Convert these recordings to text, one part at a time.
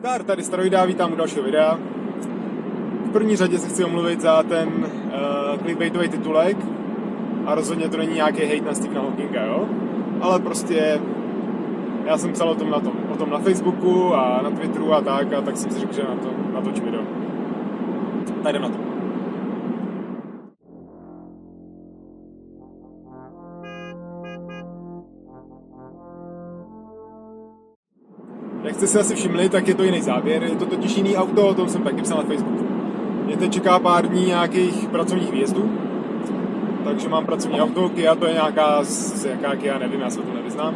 Zdar, tady Staroida, vítám u dalšího videa. V první řadě se chci omluvit za ten uh, clickbaitový titulek a rozhodně to není nějaký hate na Stephena Hawkinga, jo? Ale prostě já jsem psal o tom na, tom, o tom na Facebooku a na Twitteru a tak, a tak jsem si řekl, že na to natočím video. Tak jdem na to. Jste si asi všimli, tak je to jiný záběr. Je to totiž jiný auto, o tom jsem taky psal na Facebooku. Mě teď čeká pár dní nějakých pracovních výjezdů, takže mám pracovní auto, Kia to je nějaká, jaká Kia, nevím, já se to nevyznám.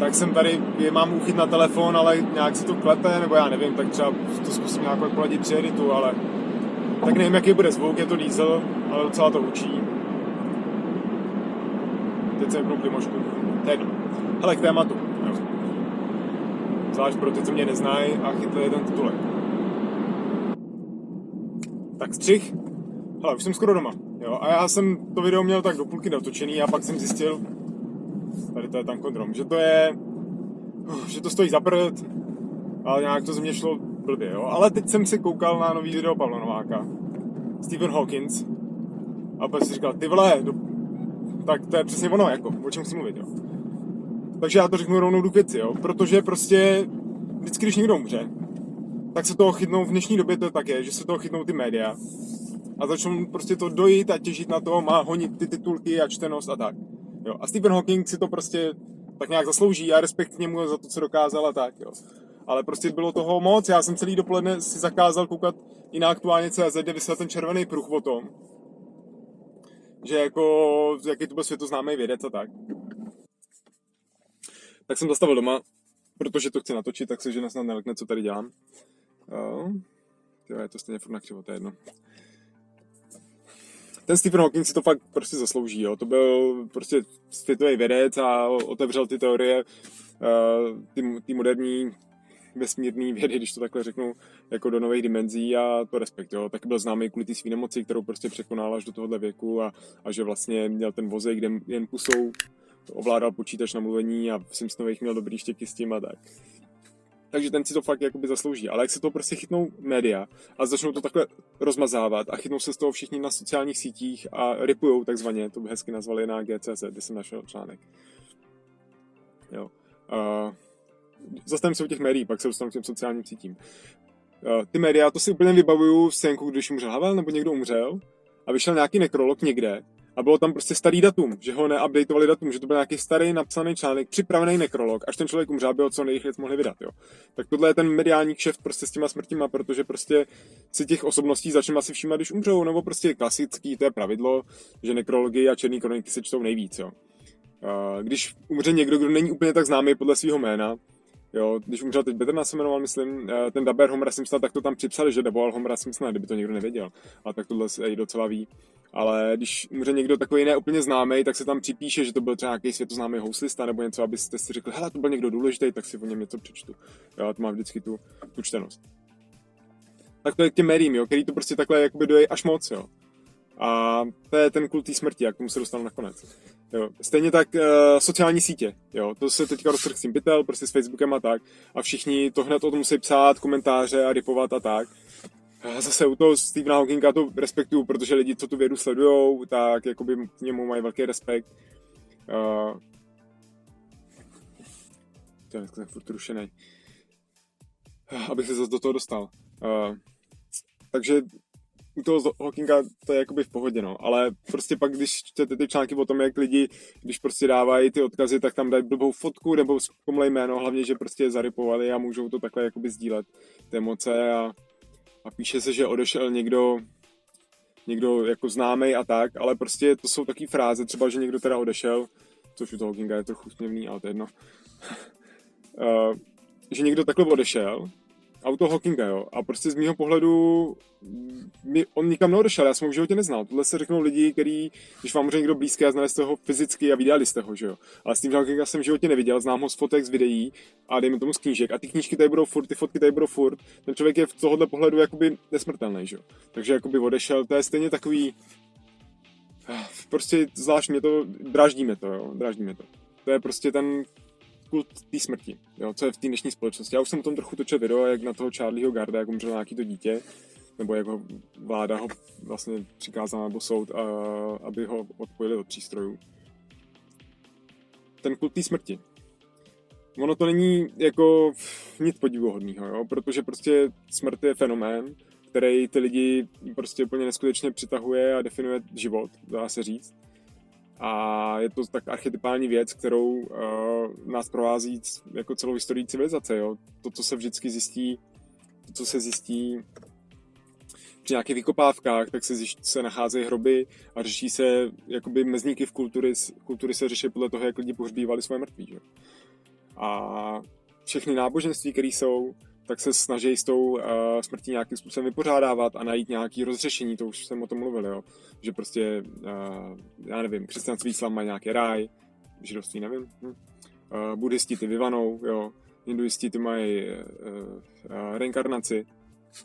Tak jsem tady, je, mám uchyt na telefon, ale nějak se to klepe, nebo já nevím, tak třeba to zkusím nějak poladit při editu, ale tak nevím, jaký bude zvuk, je to diesel, ale docela to učí. Teď jsem vypnul klimošku. Jedno. Hele, k tématu. Jo zvlášť pro ty, co mě neznají a chytli jeden titulek. Tak střih. Hele, už jsem skoro doma. Jo, a já jsem to video měl tak do půlky dotočený a pak jsem zjistil, tady to je tam kontrom, že to je, že to stojí za prd, ale nějak to ze mě šlo blbě, jo. Ale teď jsem si koukal na nový video Pavla Nováka, Stephen Hawkins, a pak si říkal, ty vole, do... tak to je přesně ono, jako, o čem chci mluvit, jo. Takže já to řeknu rovnou do věci, jo? protože prostě vždycky, když někdo umře, tak se toho chytnou, v dnešní době to tak je, že se toho chytnou ty média a začnou prostě to dojít a těžit na to, má honit ty titulky a čtenost a tak. Jo? A Stephen Hawking si to prostě tak nějak zaslouží a respekt k němu za to, co dokázal a tak. Jo? Ale prostě bylo toho moc, já jsem celý dopoledne si zakázal koukat i na aktuálně CZ, kde vysel ten červený pruh o tom, že jako, jaký to byl světoznámý vědec a tak tak jsem zastavil doma, protože to chci natočit, tak se žena snad nelekne, co tady dělám. Jo, je to stejně furt na křivo, to je jedno. Ten Stephen Hawking si to fakt prostě zaslouží, jo. To byl prostě světový vědec a otevřel ty teorie, uh, ty, ty moderní vesmírný vědy, když to takhle řeknu, jako do nových dimenzí a to respekt, jo. Tak byl známý kvůli té svý nemoci, kterou prostě překonal až do tohohle věku a, a že vlastně měl ten vozej, kde jen pusou ovládal počítač na mluvení a v Simpsonových měl dobrý štěky s tím a tak. Takže ten si to fakt jakoby zaslouží. Ale jak se to prostě chytnou média a začnou to takhle rozmazávat a chytnou se z toho všichni na sociálních sítích a ripujou takzvaně, to by hezky nazvali na GCZ, kde jsem našel článek. Jo. Uh, zastavím se u těch médií, pak se dostanu k těm sociálním sítím. Uh, ty média, to si úplně vybavuju scénku, když umřel Havel nebo někdo umřel a vyšel nějaký nekrolog někde a bylo tam prostě starý datum, že ho neupdateovali datum, že to byl nějaký starý napsaný článek, připravený nekrolog, až ten člověk umřel, ho co nejrychleji mohli vydat, jo. Tak tohle je ten mediální kšeft prostě s těma smrtima, protože prostě si těch osobností začneme asi všímat, když umřou, nebo prostě klasický, to je pravidlo, že nekrology a černý kroniky se čtou nejvíc, jo. Když umře někdo, kdo není úplně tak známý podle svého jména, Jo, když umřel teď Betrna se jmenoval, myslím, eh, ten daber Homera Simpsona, tak to tam připsali, že daboval Homera Simpsona, kdyby to někdo nevěděl. A tak tohle se i docela ví. Ale když umře někdo takový ne úplně známý, tak se tam připíše, že to byl třeba nějaký světoznámý houslista nebo něco, abyste si řekli, hele, to byl někdo důležitý, tak si o něm něco přečtu. Jo, to má vždycky tu, tu čtenost. Tak to je k těm médiím, jo, který to prostě takhle jakoby dojí až moc, jo. A to je ten kult smrti, jak tomu se dostanu nakonec. Jo. Stejně tak uh, sociální sítě, jo. To se teďka roztrh s tím pytel, prostě s Facebookem a tak. A všichni to hned o tom musí psát, komentáře a ripovat a tak. A zase u toho Stephena Hawkinga to respektuju, protože lidi, co tu vědu sledujou, tak jakoby k němu mají velký respekt. Uh, to je dneska furt rušený. Abych se zase do toho dostal. Uh, takže u toho Hawkinga to je jakoby v pohodě, no. Ale prostě pak, když čtete ty články o tom, jak lidi, když prostě dávají ty odkazy, tak tam dají blbou fotku nebo zkomlej jméno, hlavně, že prostě je zarypovali a můžou to takhle jakoby sdílet, ty emoce a, a píše se, že odešel někdo, někdo jako známý a tak, ale prostě to jsou taky fráze, třeba, že někdo teda odešel, což u toho Hawkinga je trochu směvný, ale to je jedno. uh, že někdo takhle odešel auto Hawkinga, jo. A prostě z mého pohledu mi, on nikam neodešel, já jsem ho v životě neznal. Tohle se řeknou lidi, který, když vám může někdo blízký a znali jste ho fyzicky a vydali jste ho, že jo. Ale s tím Hawkinga jsem v životě neviděl, znám ho z fotek, z videí a dejme tomu z knížek. A ty knížky tady budou furt, ty fotky tady budou furt. Ten člověk je v tohohle pohledu jakoby nesmrtelný, že jo. Takže jakoby odešel, to je stejně takový, prostě zvlášť mě to, dráždíme to, jo, dráždíme to. To je prostě ten kult té smrti, jo, co je v té dnešní společnosti. Já už jsem o tom trochu točil video, jak na toho Charlieho Garda, jak umřel nějaký to dítě, nebo jak ho vláda ho vlastně přikázala nebo soud, a, aby ho odpojili od přístrojů. Ten kult té smrti. Ono to není jako nic podivuhodného, jo? protože prostě smrt je fenomén, který ty lidi prostě úplně neskutečně přitahuje a definuje život, dá se říct. A je to tak archetypální věc, kterou uh, nás provází jako celou historii civilizace. Jo? To, co se vždycky zjistí, to, co se zjistí při nějakých vykopávkách, tak se, zjišť, se nacházejí hroby a řeší se, jakoby mezníky v kultury, kultury se řeší podle toho, jak lidi pohřbívali své mrtví. Že? A všechny náboženství, které jsou, tak se snaží s tou uh, smrtí nějakým způsobem vypořádávat a najít nějaké rozřešení, to už jsem o tom mluvil, jo. že prostě, uh, já nevím, křesťanství islám mají nějaký ráj, židovství nevím, hm. uh, buddhisti ty vyvanou, jo, hinduisti ty mají uh, uh, reinkarnaci,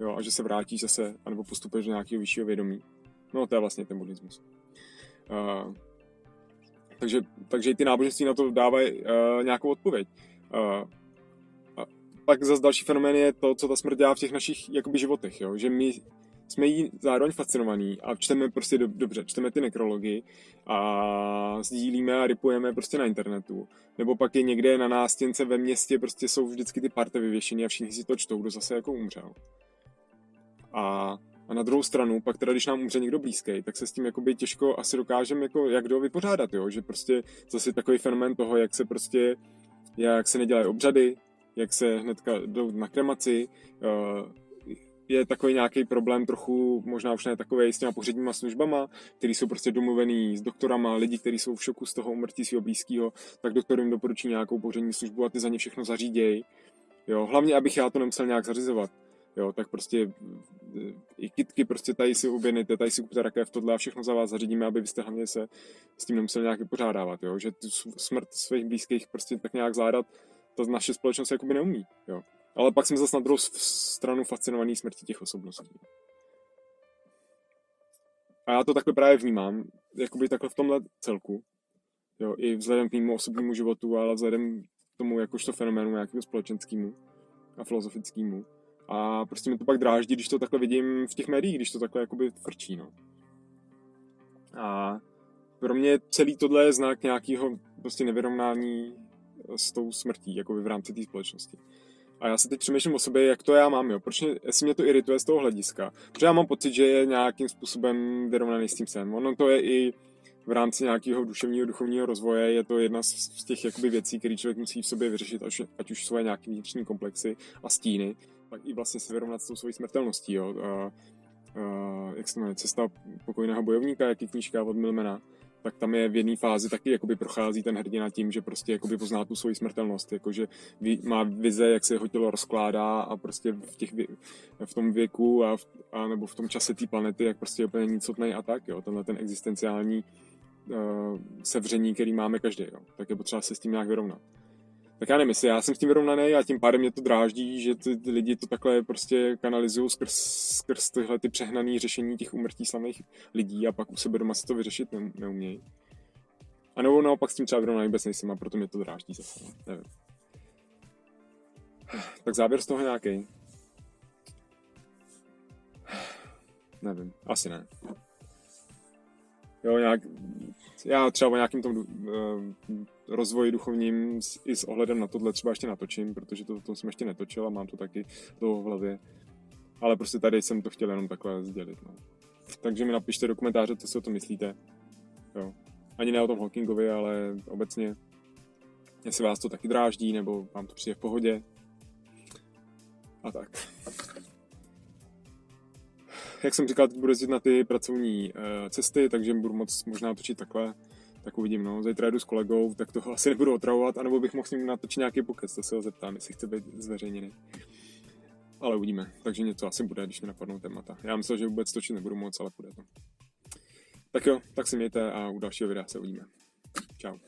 jo, a že se vrátíš zase, anebo postupuješ do nějakého vyššího vědomí. No, to je vlastně ten buddhismus. Uh, takže, takže i ty náboženství na to dávají uh, nějakou odpověď. Uh, pak zase další fenomén je to, co ta smrt dělá v těch našich jakoby, životech, jo? že my jsme jí zároveň fascinovaní a čteme prostě do, dobře, čteme ty nekrology a sdílíme a ripujeme prostě na internetu. Nebo pak je někde na nástěnce ve městě prostě jsou vždycky ty parte vyvěšený a všichni si to čtou, kdo zase jako umřel. A, a na druhou stranu, pak teda, když nám umře někdo blízký, tak se s tím jakoby těžko asi dokážeme jako, jak do vypořádat, jo? že prostě zase takový fenomén toho, jak se prostě jak se nedělají obřady, jak se hnedka jdou na kremaci, eh, je takový nějaký problém trochu, možná už ne takový s těma pohřebníma službama, který jsou prostě domluvený s doktorama, lidi, kteří jsou v šoku z toho umrtí svého blízkého, tak doktor jim doporučí nějakou pohřební službu a ty za ně všechno zaříděj. Jo, hlavně, abych já to nemusel nějak zařizovat. Jo, tak prostě eh, i kitky prostě tady si objednete, tady si kupte rakev, tohle a všechno za vás zařídíme, aby byste hlavně se s tím nemuseli nějak vypořádávat, jo, že tu smrt svých blízkých prostě tak nějak zvládat to naše společnost jakoby neumí. Jo. Ale pak jsme zase na druhou stranu fascinovaný smrti těch osobností. A já to takhle právě vnímám, jakoby takhle v tomhle celku. Jo, I vzhledem k mému osobnímu životu, ale vzhledem k tomu jakožto fenoménu nějakého společenskému a filozofickému. A prostě mi to pak dráždí, když to takhle vidím v těch médiích, když to takhle jakoby frčí, no. A pro mě celý tohle je znak nějakého prostě nevyrovnání s tou smrtí, jako v rámci té společnosti. A já se teď přemýšlím o sobě, jak to já mám, jo. Proč mě, jestli mě to irituje z toho hlediska. Protože já mám pocit, že je nějakým způsobem vyrovnaný s tím sem. Ono to je i v rámci nějakého duševního, duchovního rozvoje, je to jedna z, z těch jakoby věcí, které člověk musí v sobě vyřešit, ať, ať už svoje nějaké vnitřní komplexy a stíny, pak i vlastně se vyrovnat s tou svojí smrtelností, jo. A, a, jak se jmenuje, Cesta pokojného bojovníka, jaký knížka od Milmana tak tam je v jedné fázi taky jakoby prochází ten hrdina tím, že prostě jakoby pozná tu svoji smrtelnost, jakože má vize, jak se jeho tělo rozkládá a prostě v, těch, v tom věku a, v, a nebo v tom čase té planety, jak prostě je úplně nicotnej a tak, jo, tenhle ten existenciální uh, sevření, který máme každý, jo, tak je potřeba se s tím nějak vyrovnat tak já nevím, já jsem s tím vyrovnaný a tím pádem mě to dráždí, že ty, lidi to takhle prostě kanalizují skrz, skrz tyhle ty přehnané řešení těch umrtí slavných lidí a pak u sebe doma si to vyřešit ne, neumějí. A nebo naopak s tím třeba vyrovnaný vůbec nejsem a proto mě to dráždí zase, nevím. Tak závěr z toho nějaký. Nevím, asi ne. Jo, nějak, já třeba o nějakým tom uh, rozvoji duchovním i s ohledem na tohle třeba ještě natočím, protože to, to jsem ještě netočil a mám to taky dlouho v hlavě. Ale prostě tady jsem to chtěl jenom takhle sdělit. No. Takže mi napište do komentáře, co si o tom myslíte. Jo. Ani ne o tom Hawkingovi, ale obecně. Jestli vás to taky dráždí, nebo vám to přijde v pohodě. A tak. Jak jsem říkal, teď budu jezdit na ty pracovní uh, cesty, takže budu moc možná točit takhle tak uvidím, no. Zítra jdu s kolegou, tak toho asi nebudu otravovat, anebo bych mohl s ním natočit nějaký pokec, to se ho zeptám, jestli chce být zveřejněný. Ale uvidíme, takže něco asi bude, když mi napadnou témata. Já myslím, že vůbec točit nebudu moc, ale bude to. Tak jo, tak si mějte a u dalšího videa se uvidíme. Čau.